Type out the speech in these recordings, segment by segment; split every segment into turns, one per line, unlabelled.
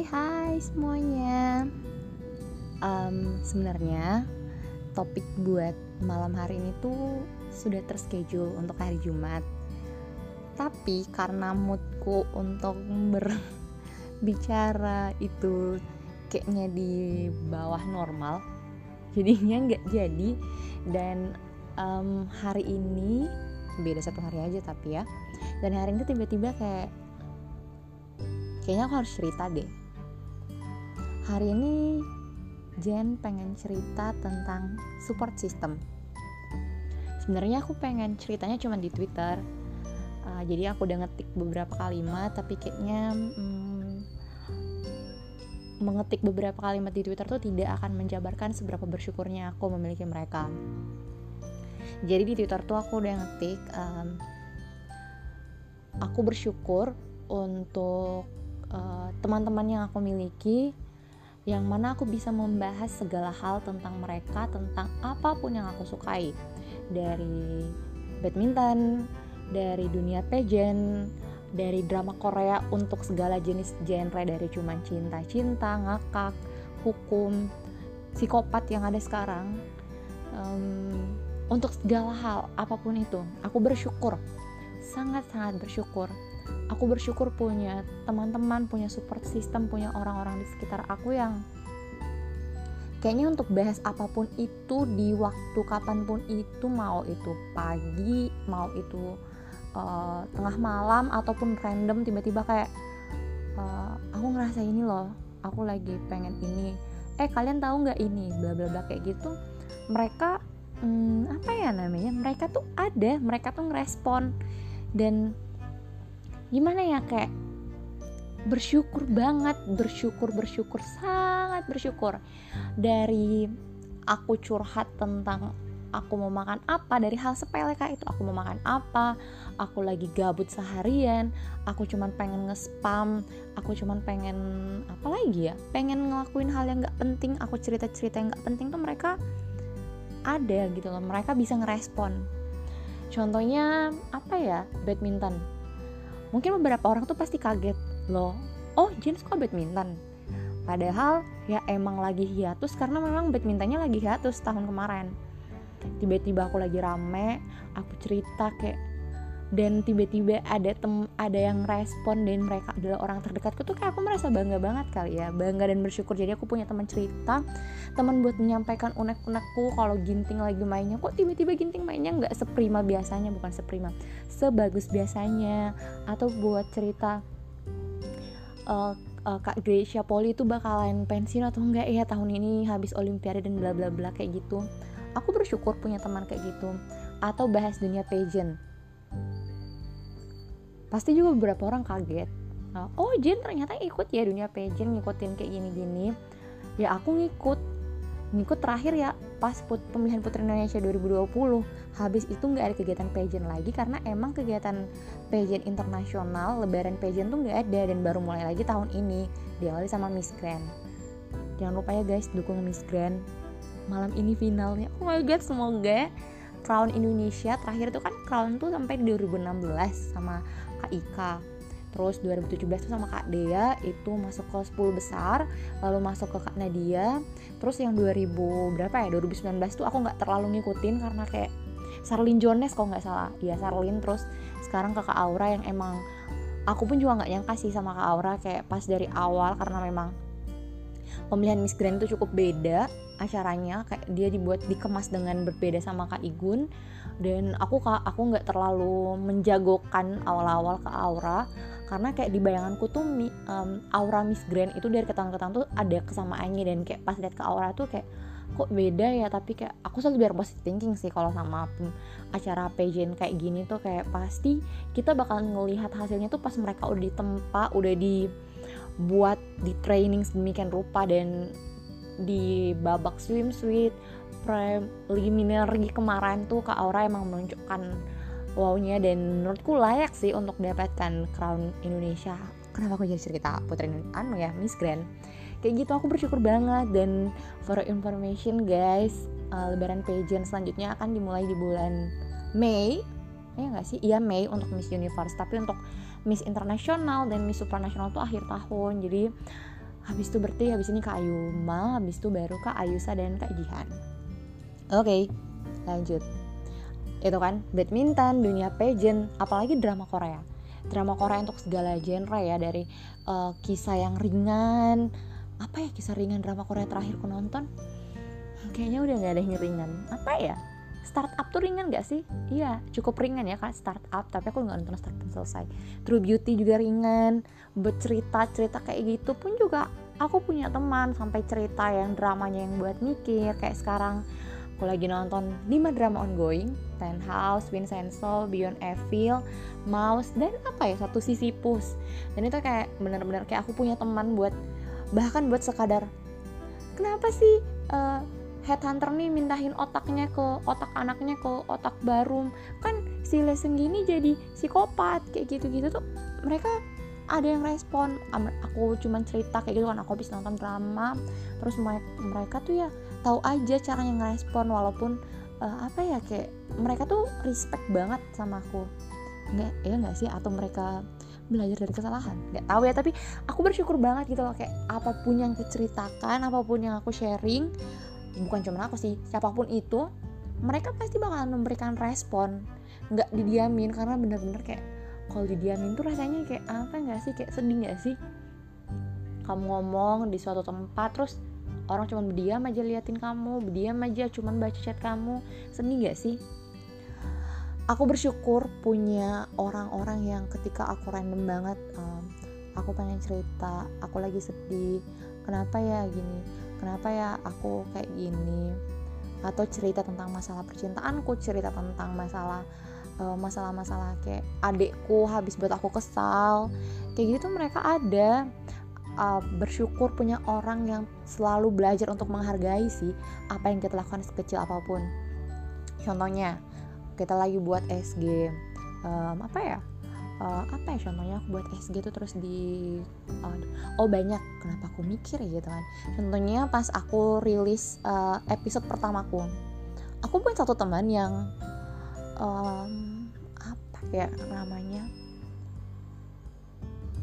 Hai hai semuanya. Um, Sebenarnya topik buat malam hari ini tuh sudah terschedule untuk hari Jumat. Tapi karena moodku untuk berbicara itu kayaknya di bawah normal Jadinya nggak jadi. Dan um, hari ini beda satu hari aja tapi ya. Dan hari ini tiba-tiba kayak kayaknya aku harus cerita deh hari ini Jen pengen cerita tentang support system. Sebenarnya aku pengen ceritanya cuma di Twitter. Uh, jadi aku udah ngetik beberapa kalimat tapi kayaknya hmm, mengetik beberapa kalimat di Twitter tuh tidak akan menjabarkan seberapa bersyukurnya aku memiliki mereka. Jadi di Twitter tuh aku udah ngetik um, aku bersyukur untuk uh, teman-teman yang aku miliki yang mana aku bisa membahas segala hal tentang mereka tentang apa pun yang aku sukai. Dari badminton dari dunia pageant dari drama Korea untuk segala jenis genre dari cuman cinta-cinta, ngakak, hukum, psikopat yang ada sekarang. Um, untuk segala hal apa pun itu aku bersyukur. Sangat-sangat bersyukur aku bersyukur punya teman-teman punya support system punya orang-orang di sekitar aku yang kayaknya untuk bahas apa pun itu di waktu kapan pun itu mau itu pagi mau itu uh, tengah malam ataupun random tiba-tiba kayak uh, aku ngerasa ini loh aku lagi pengen ini. Eh kalian tahu nggak ini bla bla bla kayak gitu. Mereka hmm, apa ya namanya mereka tuh ada mereka tuh ngerespon. Dan gimana ya kayak bersyukur banget bersyukur bersyukur sangat bersyukur dari aku curhat tentang aku mau makan apa dari hal sepele kayak itu aku mau makan apa aku lagi gabut seharian aku cuman pengen nge-spam aku cuman pengen apa lagi ya pengen ngelakuin hal yang nggak penting aku cerita cerita yang nggak penting tuh mereka ada gitu loh mereka bisa ngerespon. Contohnya apa ya badminton mungkin beberapa orang tuh pasti kaget loh. Oh Jen suka badminton? Padahal ya emang lagi hiatus karena memang badmintonnya lagi hiatus tahun kemarin. Tiba-tiba aku lagi rame aku cerita kayak dan tiba-tiba ada tem ada yang respon dan mereka adalah orang terdekatku tuh kayak aku merasa bangga banget kali ya. Bangga dan bersyukur. Jadi aku punya teman cerita teman buat menyampaikan unek-unekku kalau ginting lagi mainnya. Kok tiba-tiba ginting mainnya nggak seprima biasanya? Bukan seprima sebagus biasanya. Atau buat cerita uh, uh, Kak Gracia Poli itu bakalan pensiun atau enggak ya tahun ini habis olimpiade dan bla bla bla kayak gitu. Aku bersyukur punya teman kayak gitu. Atau bahas dunia pageant pasti juga beberapa orang kaget. Nah, oh Jen ternyata ikut ya dunia pageant ngikutin kayak gini-gini. Ya aku ngikut. Ngikut terakhir ya pas put, pemilihan putri Indonesia 2020 habis itu nggak ada kegiatan pageant lagi karena emang kegiatan pageant internasional lebaran pageant tuh nggak ada dan baru mulai lagi tahun ini. Diawali sama Miss Grand. Jangan lupa ya guys dukung Miss Grand. Malam ini finalnya. Oh my god semoga Crown Indonesia terakhir itu kan Crown tuh sampai 2016 sama Kak Ika. Terus 2017 tuh sama Kak Dea itu masuk ke 10 besar lalu masuk ke Kak Nadia. Terus yang 2000 berapa ya 2019 tuh aku nggak terlalu ngikutin karena kayak Sarlin Jones kalau nggak salah. Ya Sarlin. Terus sekarang ke Kak Aura yang emang aku pun juga nggak nyangka sih sama Kak Aura kayak pas dari awal karena memang pemilihan Miss Grand itu cukup beda acaranya kayak dia dibuat dikemas dengan berbeda sama Kak Igun. Dan aku aku nggak terlalu menjagokan awal-awal ke Aura karena kayak di bayanganku tuh um, Aura Miss Grand itu dari ke tahun ke tahun tuh ada kesamaannya dan kayak pas lihat ke Aura tuh kayak kok beda ya? Tapi kayak aku selalu biar positive thinking sih kalau sama acara pageant kayak gini tuh. Kayak pasti kita bakal ngelihat hasilnya tuh pas mereka udah ditempa udah dibuat di training sedemikian rupa dan di babak swimsuit preliminary kemarin tuh Kak Aura emang menunjukkan wownya dan menurutku layak sih untuk dapatkan crown Indonesia. Kenapa aku jadi cerita putri anu ya Miss Grand. Kayak gitu aku bersyukur banget dan for information guys uh, lebaran pageant selanjutnya akan dimulai di bulan Mei. Ya nggak sih? Iya Mei untuk Miss Universe. Tapi untuk Miss Internasional dan Miss Supranasional tuh akhir tahun. Jadi habis itu berarti habis ini Kak Ayuma habis itu baru Kak Ayusa dan Kak Jihan. Oke okay, lanjut. Itu kan badminton dunia pageant apalagi drama Korea. Drama Korea untuk segala genre ya dari uh, kisah yang ringan. Apa ya kisah ringan drama Korea terakhir ku nonton? Kayaknya udah nggak ada yang ringan. Apa ya startup tuh ringan gak sih? Iya, cukup ringan ya kan startup, tapi aku nggak nonton startup selesai. True Beauty juga ringan, bercerita cerita kayak gitu pun juga aku punya teman sampai cerita yang dramanya yang buat mikir kayak sekarang aku lagi nonton 5 drama ongoing Ten House, Vincenzo, Beyond Evil, Mouse dan apa ya satu sisi pus dan itu kayak bener-bener kayak aku punya teman buat bahkan buat sekadar kenapa sih uh, headhunter nih mindahin otaknya ke otak anaknya ke otak baru kan si leseng gini jadi psikopat kayak gitu-gitu tuh mereka ada yang respon aku cuma cerita kayak gitu kan aku habis nonton drama. Terus mereka tuh ya tahu aja caranya ngerespon walaupun uh, apa ya kayak mereka tuh respect banget sama aku. Nggak ya nggak sih? Atau mereka belajar dari kesalahan. Nggak tahu ya tapi aku bersyukur banget gitu loh kayak apa pun yang aku ceritakan apa pun yang aku sharing bukan cuma aku sih siapa pun itu mereka pasti bakalan memberikan respon. Nggak didiamin karena bener-bener kayak kalau didiamin tuh rasanya kayak apa nggak sih? Kayak sedih nggak sih? Kamu ngomong di suatu tempat terus orang cuma berdiam aja liatin kamu berdiam aja cuma baca chat kamu. Sedih nggak sih? Aku bersyukur punya orang-orang yang ketika aku random banget um, aku pengen cerita aku lagi sedih. Kenapa ya gini kenapa ya aku kayak gini? Atau cerita tentang masalah percintaanku cerita tentang masalah uh, masalah-masalah kayak adekku habis buat aku kesal. Kayak gitu mereka ada. Uh, bersyukur punya orang yang selalu belajar untuk menghargai sih apa yang kita lakukan sekecil apa pun. Contohnya kita lagi buat SG um, apa ya uh, apa ya contohnya aku buat SG tuh terus di uh, oh banyak. Kenapa aku mikir ya gitu kan. Contohnya pas aku rilis uh, episode pertamaku aku punya satu teman yang um, apa ya namanya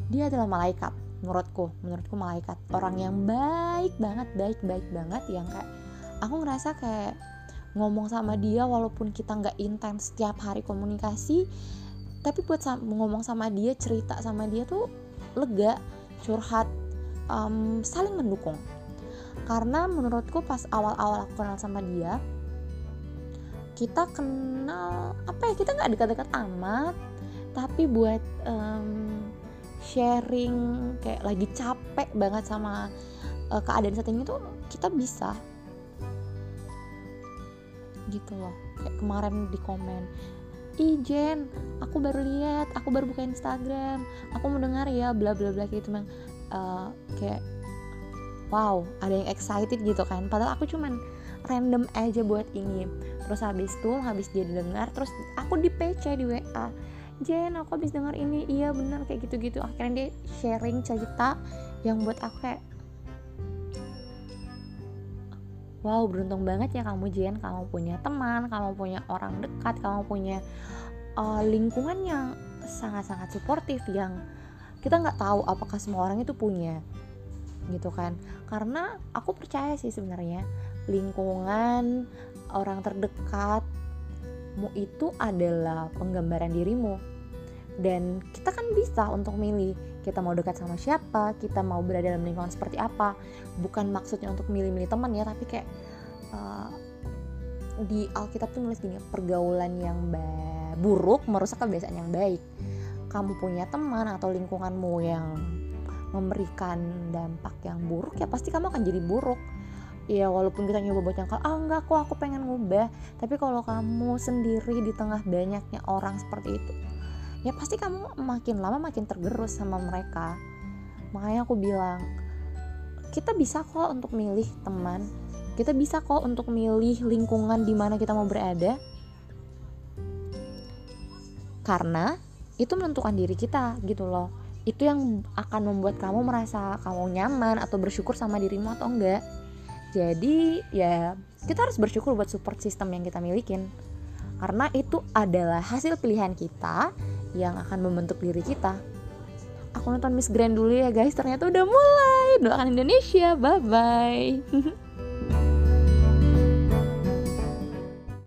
dia adalah malaikat menurutku menurutku malaikat. Orang yang baik banget baik baik banget yang kayak aku ngerasa kayak ngomong sama dia walaupun kita nggak intens setiap hari komunikasi tapi buat ngomong sama dia cerita sama dia tuh lega curhat um, saling mendukung. Karena menurutku pas awal-awal aku kenal sama dia kita kenal apa ya kita nggak dekat-dekat amat tapi buat um, sharing kayak lagi capek banget sama uh, keadaan saat ini tuh kita bisa. Gitu loh kayak kemarin di komen Ijen aku baru lihat aku baru buka Instagram aku mau dengar ya bla bla bla gitu mang. Uh, kayak wow ada yang excited gitu kan. Padahal aku cuman random aja buat ini. Terus habis tuh habis dia dengar terus aku di PC di WA Jen aku habis dengar ini. Iya bener kayak gitu-gitu. Akhirnya dia sharing cerita yang buat aku kayak wow beruntung banget ya kamu Jen. Kamu punya teman kamu punya orang dekat kamu punya uh, lingkungan yang sangat-sangat suportif yang kita nggak tahu apakah semua orang itu punya gitu kan. Karena aku percaya sih sebenarnya lingkungan orang terdekatmu itu adalah penggambaran dirimu. Dan kita kan bisa untuk milih kita mau dekat sama siapa kita mau berada dalam lingkungan seperti apa. Bukan maksudnya untuk milih-milih teman ya tapi kayak uh, di Alkitab tuh nulis gini pergaulan yang buruk merusak kebiasaan yang baik. Kamu punya teman atau lingkunganmu yang memberikan dampak yang buruk ya pasti kamu akan jadi buruk. Ya walaupun kita nyoba buat nyangkal ah enggak kok aku pengen ngubah. Tapi kalau kamu sendiri di tengah banyaknya orang seperti itu ya pasti kamu makin lama makin tergerus sama mereka. Makanya aku bilang kita bisa kok untuk milih teman. Kita bisa kok untuk milih lingkungan di mana kita mau berada. Karena itu menentukan diri kita gitu loh. Itu yang akan membuat kamu merasa kamu nyaman atau bersyukur sama dirimu atau enggak. Jadi ya kita harus bersyukur buat support system yang kita milikin. Karena itu adalah hasil pilihan kita yang akan membentuk diri kita. Aku nonton Miss Grand dulu ya guys. Ternyata udah mulai. Doakan Indonesia. Bye bye